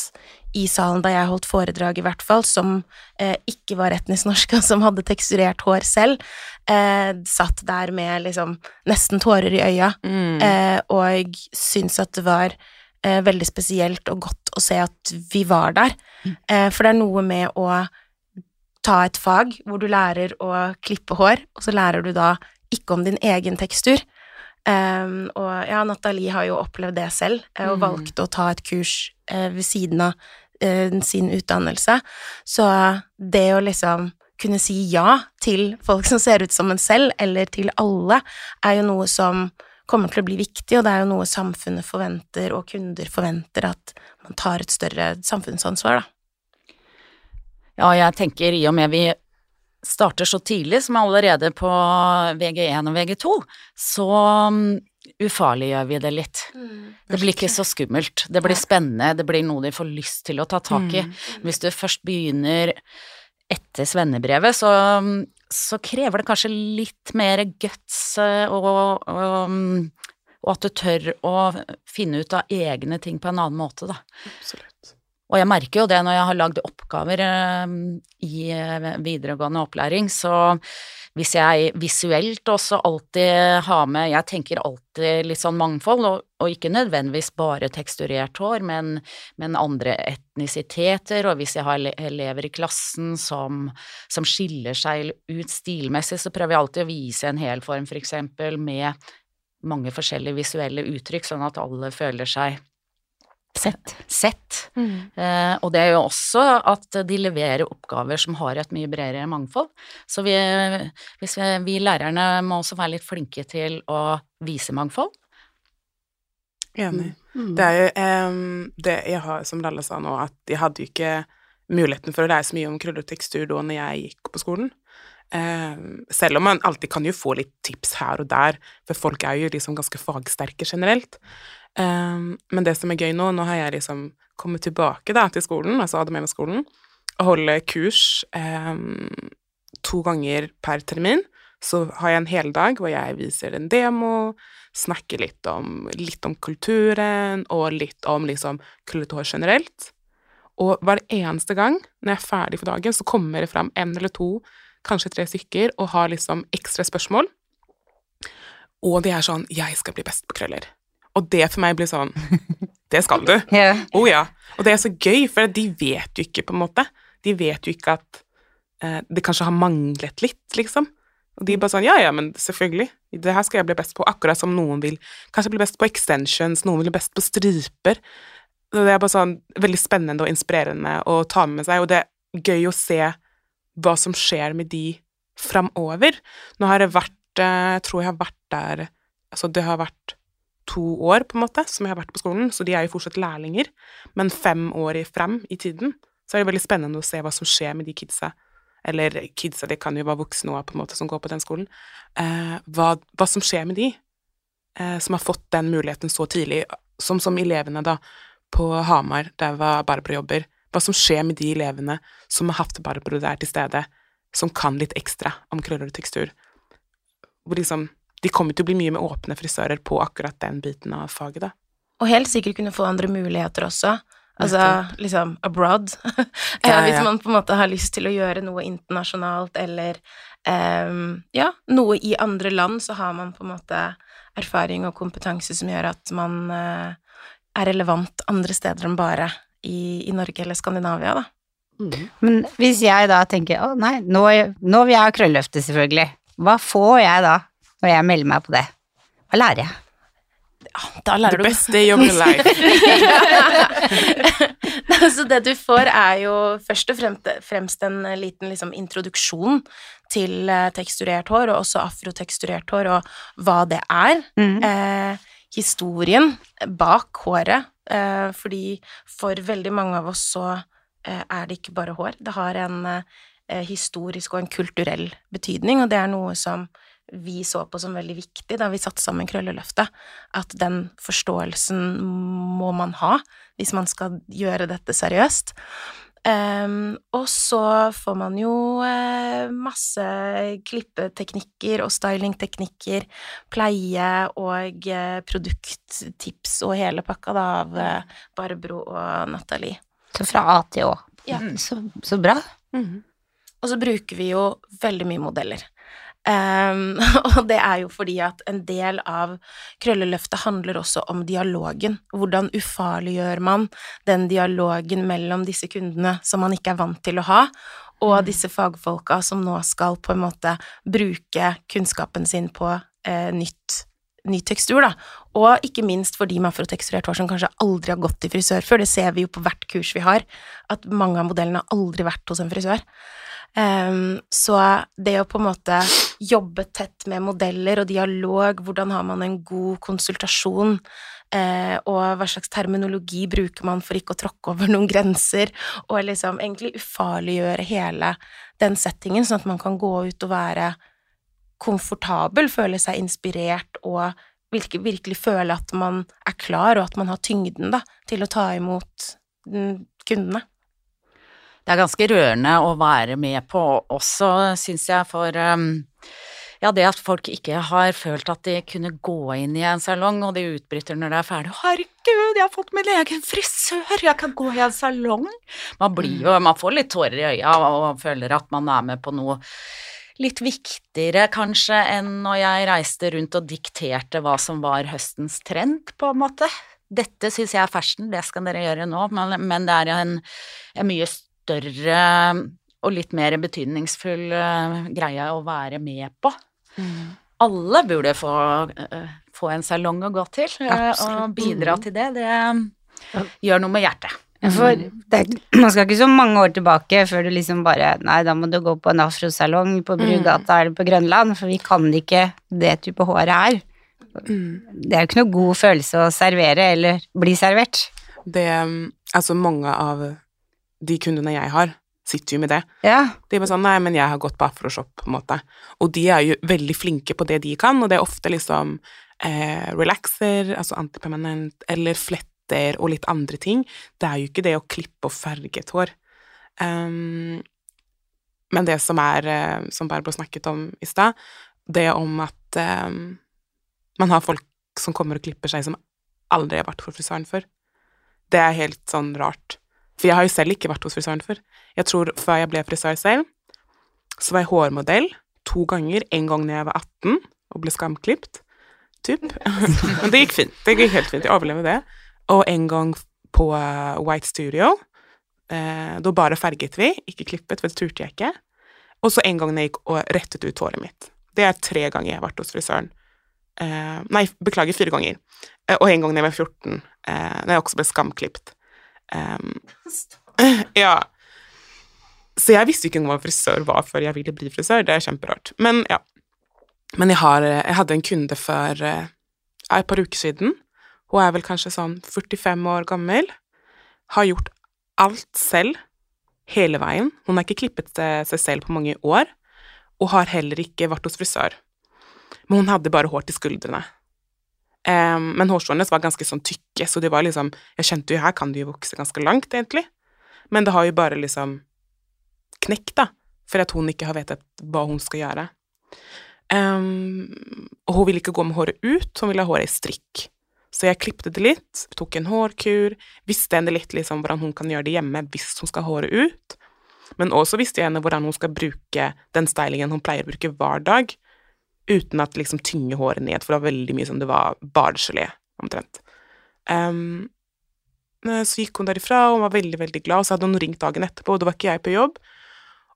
[SPEAKER 3] i salen da jeg holdt foredrag, i hvert fall, som eh, ikke var etnisk norske, og som hadde teksturert hår selv, eh, satt der med liksom nesten tårer i øya,
[SPEAKER 5] Mm.
[SPEAKER 3] eh, og syntes at det var eh, veldig spesielt og godt å se at vi var der. Eh, for det er noe med å ta et fag hvor du lærer å klippe hår, og så lærer du da ikke om din egen tekstur. Um, og ja, Nathalie har jo opplevd det selv, og
[SPEAKER 5] Mm.
[SPEAKER 3] valgte å ta et kurs uh, ved siden av sin utdannelse. Så det å liksom kunne si ja til folk som ser ut som en selv, eller til alle, er jo noe som kommer til å bli viktig, og det er jo noe samfunnet forventer, og kunder forventer, at man tar et større samfunnsansvar, da.
[SPEAKER 4] Ja, jeg tenker i og med vi starter så tidlig, som allerede på VG1 og VG2, så mm, ufarliggjør vi det litt. Det blir ikke så skummelt. Det blir spennende, det blir noe de får lyst til å ta tak i. Hvis du først begynner etter svennebrevet, så, så krever det kanskje litt mer guts eh, og, og, og at du tør å finne ut av egne ting på en annen måte, da.
[SPEAKER 5] Absolutt.
[SPEAKER 4] Og jeg merker jo det når jeg har lagd oppgaver eh, i eh, videregående opplæring, så hvis jeg visuelt også alltid har med Jeg tenker alltid litt sånn mangfold, og, og ikke nødvendigvis bare teksturert hår, men, men andre etnisiteter, og hvis jeg har elever i klassen som, som skiller seg ut stilmessig, så prøver jeg alltid å vise en helform, for eksempel, med mange forskjellige visuelle uttrykk, sånn at alle føler seg
[SPEAKER 2] Sett.
[SPEAKER 4] sett. Eh, og det er jo også at de leverer oppgaver som har et mye bredere mangfold. Så vi, hvis vi, vi lærerne må også være litt flinke til å vise mangfold.
[SPEAKER 5] Enig.
[SPEAKER 1] Mm.
[SPEAKER 5] Det er jo em, det jeg har, som Lalla sa nå, at jeg hadde jo ikke muligheten for å lære så mye om krølletekstur da når jeg gikk på skolen. Em, selv om man alltid kan jo få litt tips her og der, for folk er jo liksom ganske fagsterke generelt. Em, men det som er gøy nå, nå har jeg liksom kommet tilbake da, til skolen, altså ADM-skolen, og holder kurs um, to ganger per termin. Så har jeg en hel dag hvor jeg viser en demo, snakker litt om, litt om kulturen og litt om liksom krøllete hår generelt. Og hver eneste gang når jeg er ferdig for dagen, så kommer det fram en eller to, kanskje tre stykker, og har liksom ekstra spørsmål. Og det er sånn 'Jeg skal bli best på krøller'. Og det for meg blir sånn 'Det skal du'.
[SPEAKER 2] yeah.
[SPEAKER 5] Oh ja. Og det er så gøy, for de vet jo ikke, på en måte. De vet jo ikke at eh, det kanskje har manglet litt, liksom. Og de bare sånn Ja, ja, men selvfølgelig. Det her skal jeg bli best på. Akkurat som noen vil kanskje bli best på extensions, noen vil bli best på striper. Så det er bare sånn veldig spennende og inspirerende å ta med seg, og det er gøy å se hva som skjer med de framover. Nå har det vært eh, Jeg tror jeg har vært der Altså, det har vært to år, på en måte, som jeg har vært på skolen, så de er jo fortsatt lærlinger. Men fem år frem i tiden, så er det veldig spennende å se hva som skjer med de kidsa. Eller kidsa, det kan jo være voksne òg, på en måte, som går på den skolen. Eh, hva, hva som skjer med de eh, som har fått den muligheten så tidlig, som som elevene, da, på Hamar, der var Barbro jobber. Hva som skjer med de elevene som har hatt Barbro der til stede, som kan litt ekstra om krøller og tekstur. Hvor liksom De kommer til å bli mye mer åpne frisører på akkurat den biten av faget, da.
[SPEAKER 3] Og helt sikkert kunne få andre muligheter også. Altså
[SPEAKER 5] Nettopp.
[SPEAKER 3] liksom abroad. ja,
[SPEAKER 5] Ja,
[SPEAKER 3] Hvis man på en måte har lyst til å gjøre noe internasjonalt eller um, ja, noe i andre land, så har man på en måte erfaring og kompetanse som gjør at man uh, er relevant andre steder enn bare i, i Norge eller Skandinavia, da.
[SPEAKER 1] Mm.
[SPEAKER 2] Men hvis jeg da tenker å nei, nå, nå vil jeg ha krølløfte, selvfølgelig. Hva får jeg da, når jeg melder meg på det? Hva lærer jeg?
[SPEAKER 3] Da lærer du
[SPEAKER 5] best day of your life.
[SPEAKER 3] Så det du får, er jo først og fremst, fremst en liten liksom, introduksjon til eh, teksturert hår, og også afroteksturert hår, og hva det er.
[SPEAKER 2] Mm.
[SPEAKER 3] Eh, historien bak håret, eh, fordi for veldig mange av oss så eh, er det ikke bare hår. Det har en eh, historisk og en kulturell betydning, og det er noe som vi så på som veldig viktig da vi satte sammen Krølleløftet. At den forståelsen må man ha hvis man skal gjøre dette seriøst. Um, og så får man jo uh, masse klippeteknikker og stylingteknikker, pleie og uh, produkttips og hele pakka da av uh, Barbro og Nathalie.
[SPEAKER 2] Så fra A til Å.
[SPEAKER 3] Ja.
[SPEAKER 2] Så, så bra.
[SPEAKER 5] Mhm.
[SPEAKER 3] Og så bruker vi jo veldig mye modeller. Ehm, og det er jo fordi at en del av Krølleløftet handler også om dialogen. Hvordan ufarliggjør man den dialogen mellom disse kundene som man ikke er vant til å ha, og disse fagfolka som nå skal på en måte bruke kunnskapen sin på eh, nytt ny tekstur, da. Og ikke minst for de med afroteksturert hår som kanskje aldri har gått til frisør før. Det ser vi jo på hvert kurs vi har, at mange av modellene har aldri vært hos en frisør. Ehm, så det å på en måte jobbe tett med modeller og dialog, hvordan har man en god konsultasjon, uh, og hva slags terminologi bruker man for ikke å tråkke over noen grenser, og liksom egentlig ufarliggjøre hele den settingen, sånn at man kan gå ut og være komfortabel, føle seg inspirert og virkelig, virkelig føle at man er klar, og at man har tyngden da, til å ta imot mm, kundene.
[SPEAKER 4] Det er ganske rørende å være med på også, syns jeg, for um, ja, det at folk ikke har følt at de kunne gå inn i en salong, og de utbryter når det er ferdig 'Herregud, jeg har fått min egen frisør, jeg kan gå i en salong'. Man blir jo Man får litt tårer i øya og føler at man er med på noe litt viktigere kanskje enn når jeg reiste rundt og dikterte hva som var høstens trend, på en måte. Dette syns jeg er fashion, det skal dere gjøre nå, men, men det er en, en mye større og litt mer betydningsfull eh, greie å være med på. Alle burde få, eh, få en salong å gå til, Absolutt. og bidra til det. Det gjør noe med hjertet.
[SPEAKER 2] For det, er- man skal ikke så mange år tilbake før du liksom bare Nei, da må du gå på en afrosalong på Brugata eller på Grønland, for vi kan ikke det type håret her. Det er jo ikke noe god følelse å servere eller bli servert.
[SPEAKER 5] Det Altså, mange av de kundene jeg har, sitter jo med det.
[SPEAKER 2] Ja.
[SPEAKER 5] De er bare sånn Nei, men jeg har gått på afroshop, på en måte. Og de er jo veldig flinke på det de kan, og det er ofte liksom eh, relaxer, altså antipermanent, eller fletter og litt andre ting. Det er jo ikke det å klippe og farge et hår. Um, men det som er, eh, som Barbro snakket om i stad, det om at eh, man har folk som kommer og klipper seg som aldri har vært for frisøren før. Det er helt sånn rart. For jeg har jo selv ikke vært hos frisøren før. Jeg tror før jeg ble frisør selv, så var jeg hårmodell to ganger. En gang da jeg var 18 og ble skamklipt, typ. Men det gikk fint. Det gikk helt fint. Jeg overlevde det. Og en gang på uh, White Studio. Eh, da bare farget vi, ikke klippet, for det turte jeg ikke. Og så en gang jeg gikk og rettet ut håret mitt. Det er tre ganger jeg har vært hos frisøren. Eh, nei, beklager, fire ganger. og en gang da jeg var 14, uh, da jeg også ble skamklipt. Um, ja. Så jeg visste ikke engang hva frisør var før jeg ville bli frisør. Det er kjemperart. Men ja. Men jeg, har, jeg hadde en kunde for uh, et par uker siden. Hun er vel kanskje sånn 45 år gammel. Har gjort alt selv hele veien. Hun har ikke klippet seg selv på mange år, og har heller ikke vært hos frisør. Men hun hadde bare hår til skuldrene. Um, men hårstråene hennes var ganske sånn tykke, så det var liksom Jeg kjente jo her kan de jo vokse ganske langt, egentlig. Men det har jo bare liksom knekt, da, for at hun ikke har vetet hva hun skal gjøre. Um, og hun ville ikke gå med håret ut, hun ville ha håret i strikk. Så jeg klippet det litt, tok en hårkur, visste henne litt liksom hvordan hun kan gjøre det hjemme hvis hun skal ha håret ut. Men også visste jeg henne hvordan hun skal bruke den stylingen hun pleier å bruke hver dag, uten at liksom tynge håret ned, for det var veldig mye som det var badegelé, omtrent. Um, så gikk hun derifra, og hun var veldig, veldig glad, og så hadde hun ringt dagen etterpå, og da var ikke jeg på jobb,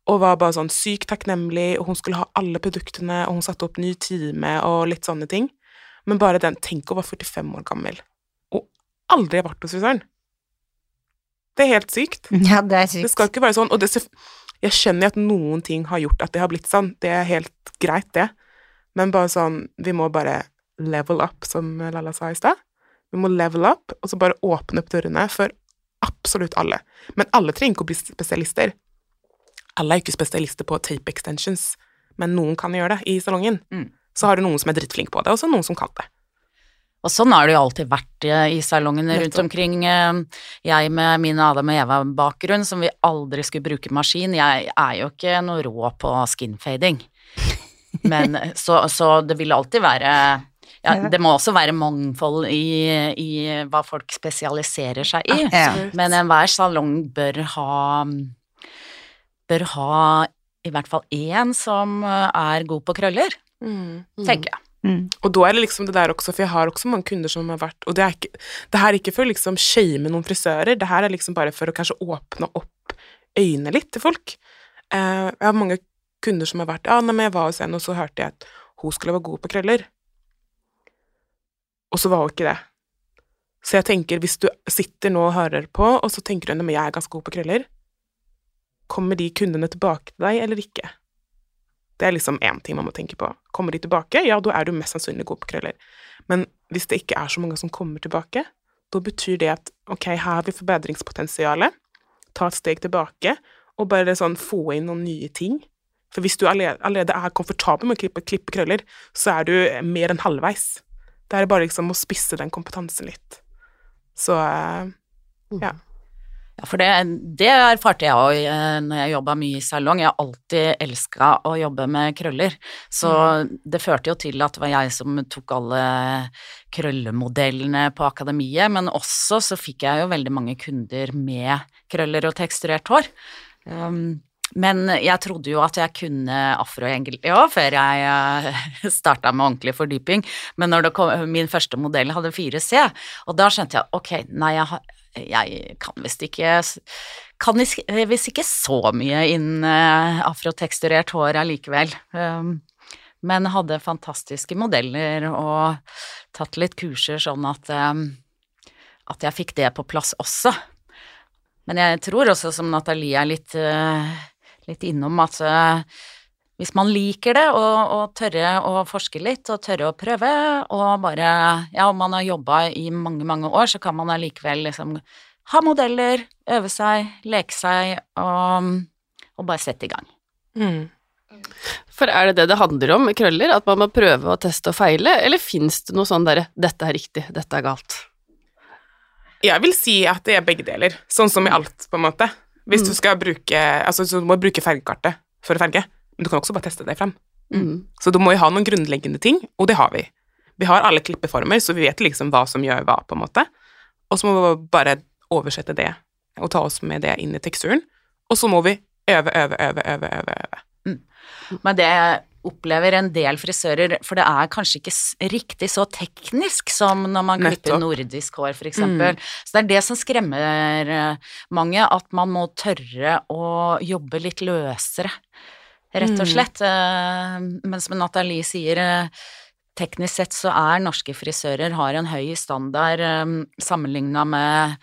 [SPEAKER 5] og var bare sånn sykt takknemlig, og hun skulle ha alle produktene, og hun satte opp ny time og litt sånne ting. Men bare den Tenk hun var 45 år gammel, og aldri vært hos frisøren. Det er helt sykt.
[SPEAKER 2] Ja, det er sykt.
[SPEAKER 5] Det skal ikke være sånn, og det, jeg skjønner at noen ting har gjort at det har blitt sånn, det er helt greit, det. Men bare sånn Vi må bare level up, som Lalla sa i stad. Vi må level up, og så bare åpne opp dørene for absolutt alle. Men alle trenger ikke å bli spesialister. Alle er ikke spesialister på tape extensions, men noen kan gjøre det i salongen.
[SPEAKER 4] Mm.
[SPEAKER 5] Så har du noen som er drittflink på det, og så noen som kan det.
[SPEAKER 4] Og sånn har det jo alltid vært eh, i salongene rundt omkring. Eh, Jeg med min Adam og Eva-bakgrunn, som vi aldri skulle bruke maskin, jeg er jo ikke noe rå på skinfading. Men eh, så, så det vil alltid være ja. Det må også være mangfold i, i hva folk spesialiserer seg i.
[SPEAKER 2] Ja.
[SPEAKER 4] Men enhver salong bør ha Bør ha i hvert fall én som eh, er god på krøller, tenker jeg.
[SPEAKER 2] Mm.
[SPEAKER 5] Og da er det liksom det der også, for jeg har også mange kunder som har vært Og det er ikke, det her er ikke for å liksom shame noen frisører, det her er liksom bare for å kanskje åpne opp øynene litt til folk. Eh, jeg har mange kunder som har vært Ja, nei, men jeg var hos henne, og så hørte jeg at hun skulle være god på krøller. Og så var hun ikke det. Så jeg tenker, hvis du sitter nå og hører på, og så tenker du at jeg er ganske god på krøller, kommer de kundene tilbake til deg eller ikke? Det er liksom én ting man må tenke på. Kommer de tilbake, ja, da er du mest sannsynlig god på krøller. Men hvis det ikke er så mange som kommer tilbake, da betyr det at ok, her har vi forbedringspotensialet. Ta et steg tilbake, og bare sånn få inn noen nye ting. For hvis du allerede, er komfortabel med å klippe, klippe krøller, så er du mer enn halvveis. Det er bare liksom å spisse den kompetansen litt. Så eh, ja.
[SPEAKER 4] Ja, for det, det erfarte jeg òg når jeg jobba mye i salong. Jeg har alltid elska å jobbe med krøller. Så det førte jo til at det var jeg som tok alle krøllemodellene på akademiet, men også så fikk jeg jo veldig mange kunder med krøller og teksturert hår. Um, men jeg trodde jo at jeg kunne afro ja, før jeg starta med ordentlig fordyping. Men når kom, min første modell hadde 4C, og da skjønte jeg ok, nei, jeg, jeg kan visst ikke kan visst ikke så mye innen eh, afroteksturert hår allikevel. Um, men hadde fantastiske modeller og tatt litt kurser sånn at, um, at jeg fikk det på plass også. Men jeg tror også, som Nathalie er litt, eh, litt innom, at eh, hvis man liker det, og, og tørre å forske litt, og tørre å prøve, og bare Ja, om man har jobba i mange, mange år, så kan man allikevel liksom ha modeller, øve seg, leke seg, og, og bare sette i gang.
[SPEAKER 5] Mm.
[SPEAKER 1] For er det det det handler om med krøller, at man må prøve å teste og feile, eller fins det noe sånn derre 'dette er riktig, dette er galt'?
[SPEAKER 5] Jeg vil si at det er begge deler, sånn som i alt, på en måte. Hvis du skal bruke Altså, så du må bruke fergekartet for å ferge, men du kan også bare teste deg frem.
[SPEAKER 1] Mm.
[SPEAKER 5] Så du må jo ha noen grunnleggende ting, og det har vi. Vi har alle klippeformer, så vi vet liksom hva som gjør hva, på en måte. Og så må vi bare oversette det, og ta oss med det inn i teksturen. Og så må vi øve, øve, øve, øve, øve. øve.
[SPEAKER 4] Men det opplever en del frisører, for det er kanskje ikke riktig så teknisk som når man klipper
[SPEAKER 5] Nettopp.
[SPEAKER 4] nordisk hår, for eksempel. Så det er det som skremmer eh, mange, at man må tørre å jobbe litt løsere, rett og
[SPEAKER 5] Mm.
[SPEAKER 4] slett. Mm. Men som Nathalie sier, eh, teknisk sett så er norske frisører har en høy standard sammenligna med,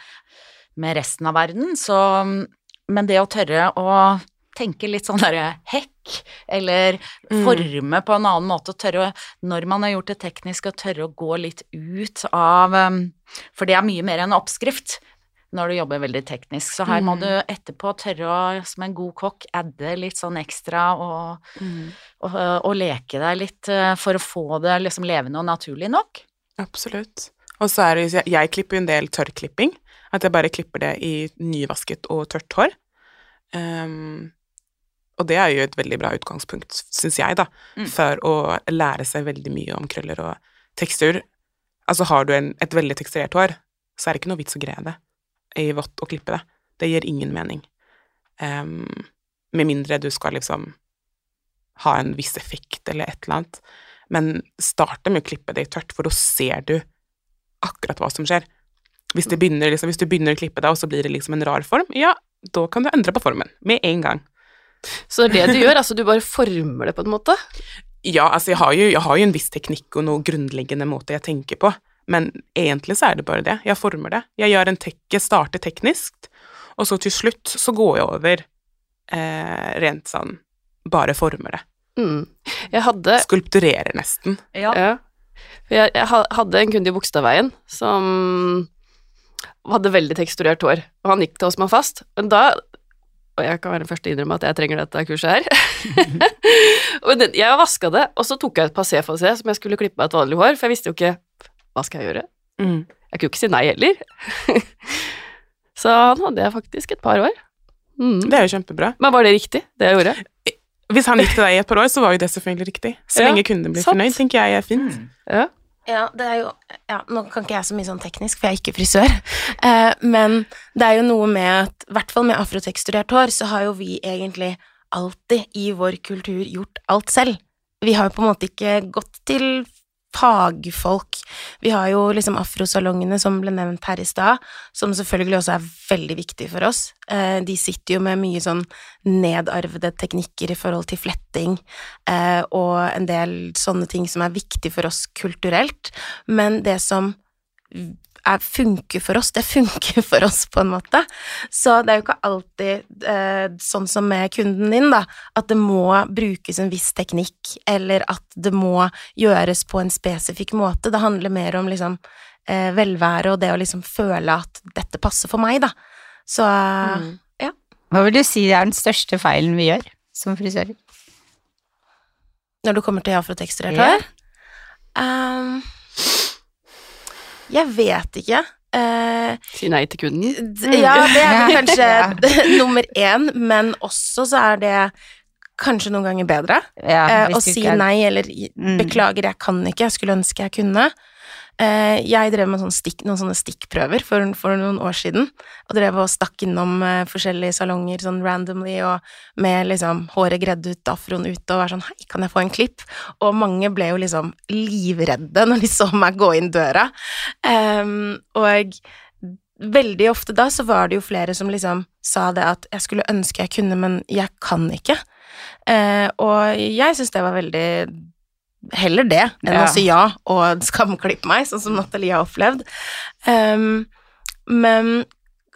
[SPEAKER 4] med resten av verden, så Men det å tørre å tenke litt sånn derre hekk, eller
[SPEAKER 5] Mm.
[SPEAKER 4] forme på en annen måte, og tørre å, når man har gjort det teknisk, å tørre å gå litt ut av um, For det er mye mer enn oppskrift når du jobber veldig teknisk, så her må
[SPEAKER 5] Mm.
[SPEAKER 4] du etterpå tørre å, som en god kokk, adde litt sånn ekstra og, og, og leke deg litt eh, for å få det liksom levende og naturlig nok.
[SPEAKER 5] Absolutt. Og så er det, jeg, jeg klipper jo en del tørrklipping, at jeg bare klipper det i nyvasket og tørt hår. Ehm, og det er jo et veldig bra utgangspunkt, syns jeg, da,
[SPEAKER 4] Mm.
[SPEAKER 5] for å lære seg veldig mye om krøller og tekstur. Altså har du en, et veldig teksturert hår, så er det ikke noe vits å greie det i vått og klippe det. Det gir ingen mening. Um, med mindre du skal liksom ha en viss effekt eller et eller annet. Men starte med å klippe det i tørt, for da ser du akkurat hva som skjer. Hvis, det begynner, liksom, hvis du begynner å klippe det, og så blir det liksom en rar form, ja, da kan du endre på formen med en gang.
[SPEAKER 1] Så det er det du gjør, altså du bare former det på en måte?
[SPEAKER 5] Ja, altså jeg har, jo, jeg har jo en viss teknikk og noe grunnleggende måte jeg tenker på, men egentlig så er det bare det. Jeg former det. Jeg gjør en tek jeg starter teknisk, og så til slutt så går jeg over eh, rent sånn bare former det.
[SPEAKER 1] Mm. Jeg hadde
[SPEAKER 5] Skulpturerer nesten.
[SPEAKER 4] Ja.
[SPEAKER 1] Ja. Jeg, jeg hadde en kunde i Bogstadveien som hadde veldig teksturert hår, og han gikk til oss med fast. Men da Og jeg kan være den første å innrømme at jeg trenger dette kurset her. jeg vaska det, og så tok jeg et passé-fossé som jeg skulle klippe meg et vanlig hår, for jeg visste jo ikke hva skal jeg gjøre.
[SPEAKER 5] Mm.
[SPEAKER 1] Jeg kunne ikke si nei heller. så han hadde jeg faktisk et par år. Mm.
[SPEAKER 5] Det er jo kjempebra.
[SPEAKER 1] Men var det riktig, det jeg gjorde?
[SPEAKER 5] Hvis han gikk til deg i et par år, så var jo det selvfølgelig riktig. Så
[SPEAKER 1] Ja,
[SPEAKER 5] lenge kunden blir
[SPEAKER 1] sant.
[SPEAKER 5] fornøyd, tenker jeg er fint.
[SPEAKER 1] Ja.
[SPEAKER 3] Ja, det er jo Ja, nå kan ikke jeg så mye sånn teknisk, for jeg er ikke frisør. Eh, men det er jo noe med at, i hvert fall med afroteksturert hår, så har jo vi egentlig alltid i vår kultur gjort alt selv. Vi har jo på en måte ikke gått til fagfolk. Vi har jo liksom afrosalongene som ble nevnt her i stad, som selvfølgelig også er veldig viktig for oss. Eh, de sitter jo med mye sånn nedarvede teknikker i forhold til fletting, eh, og en del sånne ting som er viktig for oss kulturelt, men det som er, funker for oss, det funker for oss på en måte. Så det er jo ikke alltid eh, sånn som med kunden din, da, at det må brukes en viss teknikk, eller at det må gjøres på en spesifikk måte. Det handler mer om liksom eh, velvære og det å liksom føle at dette passer for meg, da. Så
[SPEAKER 1] Mm.
[SPEAKER 2] Hva vil du si er den største feilen vi gjør som frisører?
[SPEAKER 3] når du kommer til afroteksturert
[SPEAKER 2] Ja.
[SPEAKER 3] Ehm, Jeg vet ikke. Eh,
[SPEAKER 1] Si nei til kunden.
[SPEAKER 3] ja, det er kanskje nummer én, men også så er det kanskje noen ganger bedre
[SPEAKER 2] Ja,
[SPEAKER 3] eh, å si nei eller
[SPEAKER 2] Mm.
[SPEAKER 3] beklager, jeg kan ikke, jeg skulle ønske jeg kunne. Eh, jeg drev med sånn stikk, noen sånne stikkprøver for, for noen år siden, og drev og stakk innom eh, forskjellige salonger sånn randomly, og med liksom håret gredd ut, afroen ute, og var sånn hei, kan jeg få en klipp? Og mange ble jo liksom livredde når de så meg gå inn døra. Em, og veldig ofte da så var det jo flere som liksom sa det at jeg skulle ønske jeg kunne, men jeg kan ikke. Eh, og jeg syns det var veldig Heller det enn
[SPEAKER 2] Ja.
[SPEAKER 3] å si ja og skamklippe meg, sånn som Nathalie har opplevd. Um, men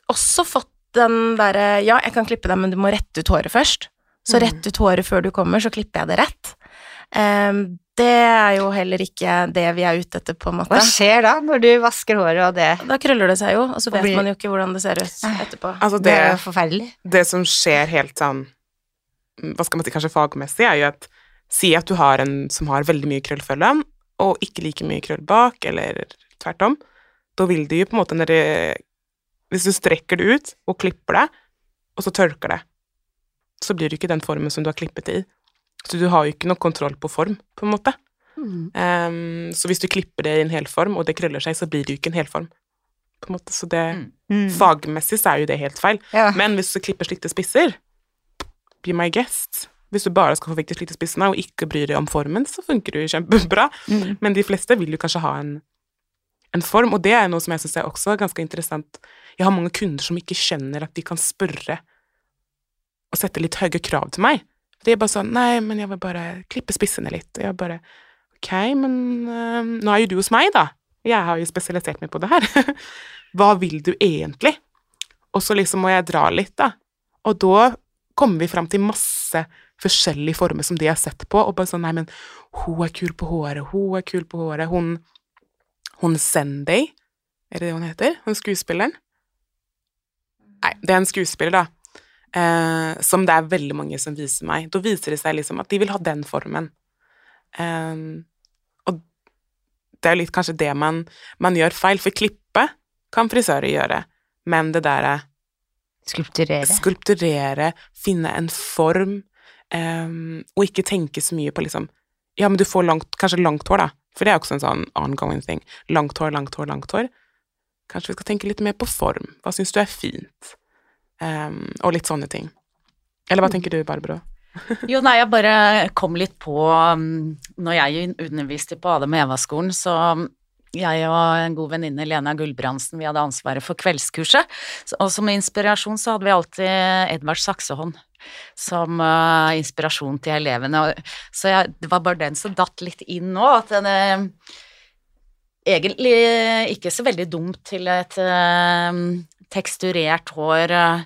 [SPEAKER 3] også fått den derre Ja, jeg kan klippe deg, men du må rette ut håret først. Så
[SPEAKER 5] Mm.
[SPEAKER 3] rett ut håret før du kommer, så klipper jeg det rett. Um, det er jo heller ikke det vi er ute etter, på en måte.
[SPEAKER 2] Hva skjer da, når du vasker håret og det?
[SPEAKER 3] Da krøller det seg jo, og så vet man jo ikke hvordan det ser ut etterpå.
[SPEAKER 5] Altså
[SPEAKER 2] Det
[SPEAKER 5] det,
[SPEAKER 2] er jo forferdelig.
[SPEAKER 5] det som skjer helt sånn Hva skal man si, kanskje fagmessig, er jo at Si at du har en som har veldig mye krøllfølge, og ikke like mye krøll bak, eller tvert om. Da vil det jo på en måte, når det hvis du strekker det ut og klipper det, og så tørker det, så blir det ikke den formen som du har klippet det i. Så du har jo ikke noe kontroll på form, på en måte.
[SPEAKER 1] Mm.
[SPEAKER 5] Um, så hvis du klipper det i en helform, og det krøller seg, så blir det jo ikke en helform. På en måte, så det,
[SPEAKER 4] Mm.
[SPEAKER 2] Mm.
[SPEAKER 5] Fagmessig så er jo det helt feil.
[SPEAKER 2] Ja.
[SPEAKER 5] Men hvis du klipper slikte spisser, be my guest. Hvis du bare skal få vekk de slikte spissene og ikke bryr deg om formen, så funker det jo kjempebra.
[SPEAKER 2] Mm.
[SPEAKER 5] Men de fleste vil jo kanskje ha en, en form, og det er noe som jeg syns er også ganske interessant. Jeg har mange kunder som ikke skjønner at de kan spørre og sette litt høye krav til meg. De er bare sånn Nei, men jeg vil bare klippe spissene litt. Og jeg bare Ok, men øh, nå er jo du hos meg, da. Jeg har jo spesialisert meg på det her. Hva vil du egentlig? Og så liksom må jeg dra litt, da. Og da kommer vi fram til masse forskjellige former som de har sett på, og bare sånn Nei, men hun er kul på håret, hun er kul på håret, hun Hun Sunday, er det det hun heter? Hun skuespilleren? Nei, det er en skuespiller, da. Eh, som det er veldig mange som viser meg. Da viser det seg liksom at de vil ha den formen. Eh, og det er litt kanskje det man, man gjør feil, for klippe kan frisører gjøre, men det derre
[SPEAKER 2] Skulpturere.
[SPEAKER 5] skulpturere, finne en form, ehm, og ikke tenke så mye på liksom Ja, men du får langt, kanskje langt hår, da, for det er også en sånn ongoing thing. Langt hår, langt hår, langt hår. Kanskje vi skal tenke litt mer på form. Hva syns du er fint? Um, og litt sånne ting. Eller hva tenker du, Barbro?
[SPEAKER 4] Jo, nei, jeg bare kom litt på um, Når jeg underviste på Adam og Eva-skolen, så um, jeg og en god venninne, Lena Gulbrandsen, vi hadde ansvaret for kveldskurset. Og som inspirasjon så hadde vi alltid Edvard Saksehånd som uh, inspirasjon til elevene. Så jeg, det var bare den som datt litt inn nå, at den uh, egentlig ikke så veldig dumt til et uh, teksturert hår. eh,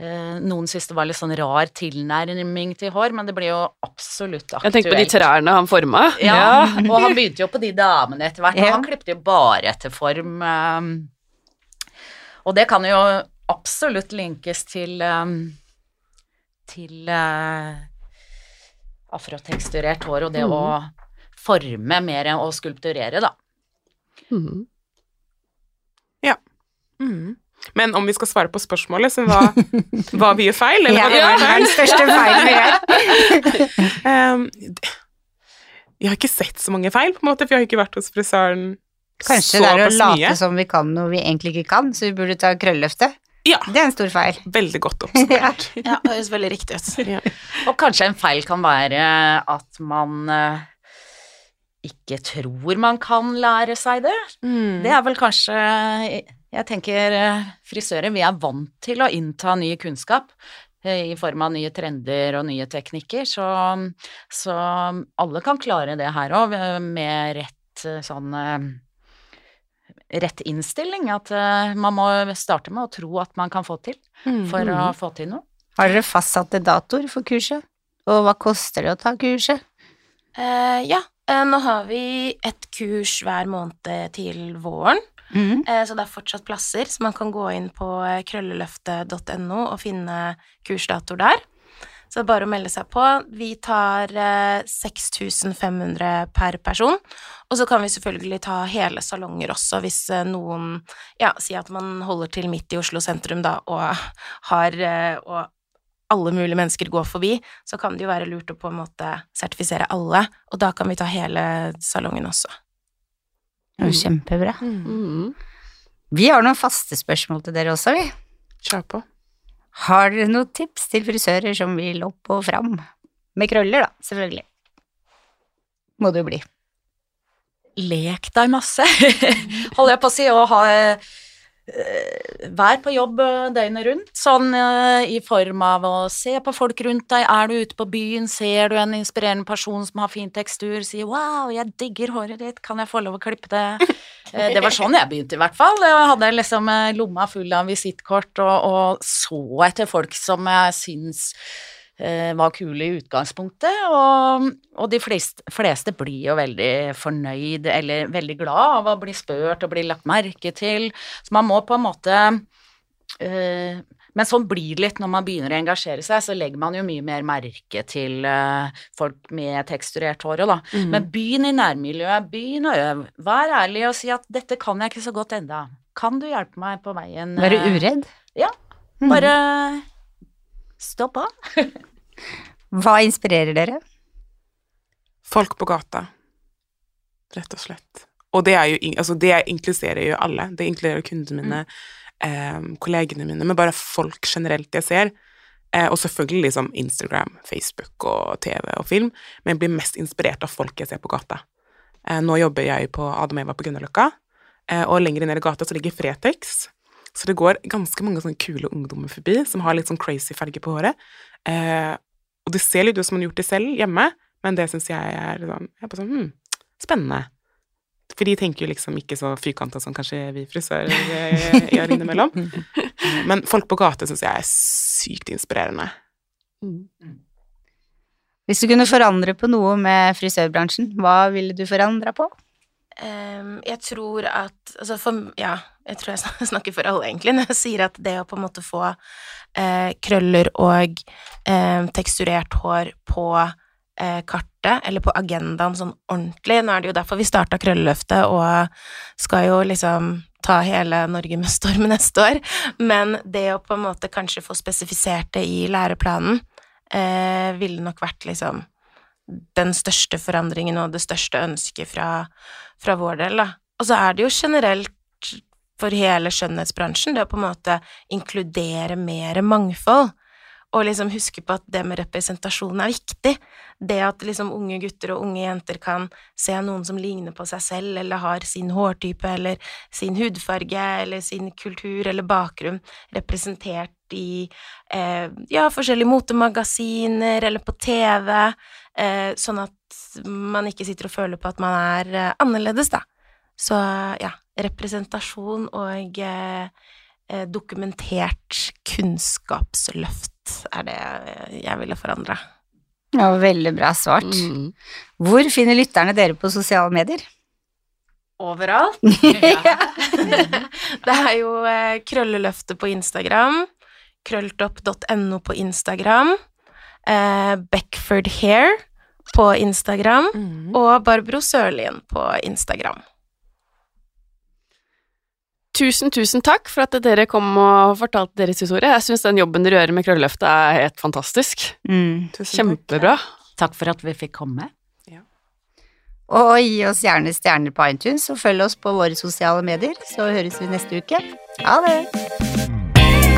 [SPEAKER 4] noen syntes det var litt sånn rar tilnærming til hår, men det blir jo absolutt aktuelt.
[SPEAKER 1] Jeg tenker på de trærne han forma.
[SPEAKER 4] Ja, og han begynte jo på de damene etter hvert, og
[SPEAKER 2] Ja.
[SPEAKER 4] han klippet jo bare etter form. eh, og det kan jo absolutt linkes til eh, til eh, afroteksturert hår og det å forme mer enn å skulpturere, da.
[SPEAKER 1] Ja.
[SPEAKER 5] Mhm. Men om vi skal svare på spørsmålet, så var, var vi gjør feil, eller
[SPEAKER 2] Ja,
[SPEAKER 5] vi
[SPEAKER 2] det
[SPEAKER 5] var
[SPEAKER 2] den største feilen vi gjør.
[SPEAKER 5] Ehm, jeg har ikke sett så mange feil, på en måte, for jeg har ikke vært hos frisøren
[SPEAKER 2] Kanskje det er å late
[SPEAKER 5] mye.
[SPEAKER 2] som vi kan noe vi egentlig ikke kan, så vi burde ta krølleløftet.
[SPEAKER 5] Ja,
[SPEAKER 2] Det er en stor feil.
[SPEAKER 5] veldig godt oppsummert.
[SPEAKER 3] Ja, det høres veldig riktig ut.
[SPEAKER 5] Ja.
[SPEAKER 4] Og kanskje en feil kan være at man eh, ikke tror man kan lære seg det.
[SPEAKER 5] Mm.
[SPEAKER 4] Det er vel kanskje Jeg tenker eh, frisører, vi er vant til å innta ny kunnskap eh, i form av nye trender og nye teknikker, så, så alle kan klare det her òg med rett eh, sånn eh, Rett innstilling, at eh, man må starte med å tro at man kan få til
[SPEAKER 5] Mm.
[SPEAKER 4] for å få til noe.
[SPEAKER 2] Har dere fastsatte datoer for kurset? Og hva koster det å ta kurset?
[SPEAKER 3] Uh, ja, uh, nå har vi et kurs hver måned til våren,
[SPEAKER 2] Mhm.
[SPEAKER 3] eh, så det er fortsatt plasser, så man kan gå inn på eh, krølleløftet.no og finne kursdatoer der. Så det er bare å melde seg på. Vi tar eh, 6500 per person, og så kan vi selvfølgelig ta hele salonger også, hvis eh, noen Ja, sier at man holder til midt i Oslo sentrum, da, og har eh, Og alle mulige mennesker går forbi, så kan det jo være lurt å på en måte sertifisere alle, og da kan vi ta hele salongen også.
[SPEAKER 2] Det er jo kjempebra.
[SPEAKER 5] Mm.
[SPEAKER 1] Mhm.
[SPEAKER 2] Vi har noen faste spørsmål til dere også, vi.
[SPEAKER 5] Kjør på.
[SPEAKER 2] Har dere noen tips til frisører som vil opp og fram? Med krøller, da, selvfølgelig. Må det jo bli.
[SPEAKER 4] Lek deg masse, holder jeg på å si, og ha Vær på jobb eh, døgnet rundt, sånn eh, i form av å se på folk rundt deg. Er du ute på byen, ser du en inspirerende person som har fin tekstur, si 'wow, jeg digger håret ditt, kan jeg få lov å klippe det'? Eh, Det var sånn jeg begynte, i hvert fall. Jeg hadde liksom eh, lomma full av visittkort og, og så etter folk som jeg syns eh, var kule i utgangspunktet, og, og de fleste, fleste blir jo veldig fornøyd eller veldig glad av å bli spurt og bli lagt merke til, så man må på en måte eh, men sånn blir det litt når man begynner å engasjere seg, så legger man jo mye mer merke til eh, folk med teksturert hår òg, da.
[SPEAKER 5] Mm.
[SPEAKER 4] Men begynn i nærmiljøet, begynn å øve. Vær ærlig og si at 'dette kan jeg ikke så godt enda'. kan du hjelpe meg på veien?
[SPEAKER 2] Være uredd? Ja.
[SPEAKER 4] Bare stopp på.
[SPEAKER 2] Hva inspirerer dere?
[SPEAKER 5] Folk på gata, rett og slett. Og det, jo, altså det inkluderer jo alle. Det inkluderer kundene mine, eh, kollegene mine, men bare folk generelt jeg ser. Eh, og selvfølgelig liksom Instagram, Facebook og TV og film, men jeg blir mest inspirert av folk jeg ser på gata. Eh, nå jobber jeg på Adam Eva på Grünerløkka, eh, og lenger ned i gata så ligger Fretex. Så det går ganske mange sånne kule ungdommer forbi som har litt sånn crazy farge på håret. Og det ser litt ut som man har gjort det selv hjemme, men det syns jeg er sånn, jeg er sånn hmm, spennende. For de tenker jo liksom ikke så firkanta som kanskje vi frisører eh, gjør innimellom. Men folk på gata syns jeg er sykt inspirerende.
[SPEAKER 2] Hvis du kunne forandre på noe med frisørbransjen, hva ville du forandra på?
[SPEAKER 3] Ehm, jeg tror at altså for, Ja, jeg tror jeg snakker for alle, egentlig, når jeg sier at det å på en måte få uh, krøller og uh, teksturert hår på uh, kartet, eller på agendaen sånn ordentlig Nå er det jo derfor vi starta Krølleløftet og skal jo liksom ta hele Norge med storm neste år, men det å på en måte kanskje få spesifisert det i læreplanen eh, ville nok vært liksom den største forandringen og det største ønsket fra, fra vår del, da. Og så er det jo generelt for hele skjønnhetsbransjen, det å på en måte inkludere mer mangfold. Og liksom huske på at det med representasjon er viktig. Det at liksom unge gutter og unge jenter kan se noen som ligner på seg selv, eller har sin hårtype, eller sin hudfarge, eller sin kultur eller bakgrunn representert i eh, ja, forskjellige motemagasiner eller på TV, eh, sånn at man ikke sitter og føler på at man er eh, annerledes, da. Så ja, representasjon og eh, eh, dokumentert kunnskapsløft er det jeg ville forandre.
[SPEAKER 2] Ja, veldig bra svart.
[SPEAKER 1] Mm.
[SPEAKER 2] Hvor finner lytterne dere på sosiale medier?
[SPEAKER 3] Overalt. det er jo eh, Krølleløftet på Instagram, krølltopp.no på Instagram, eh, Beckford Hair på Instagram og Barbro Sørlien på Instagram.
[SPEAKER 1] Tusen, tusen takk for at dere kom og fortalte deres historie. Jeg syns den jobben dere gjør med Krølleløftet er helt fantastisk.
[SPEAKER 2] Mm.
[SPEAKER 5] Tusen takk.
[SPEAKER 1] Kjempebra.
[SPEAKER 4] Takk for at vi fikk komme.
[SPEAKER 2] Og gi oss gjerne stjerner på iTunes, og følg oss på våre sosiale medier, så høres vi neste uke. Ha det!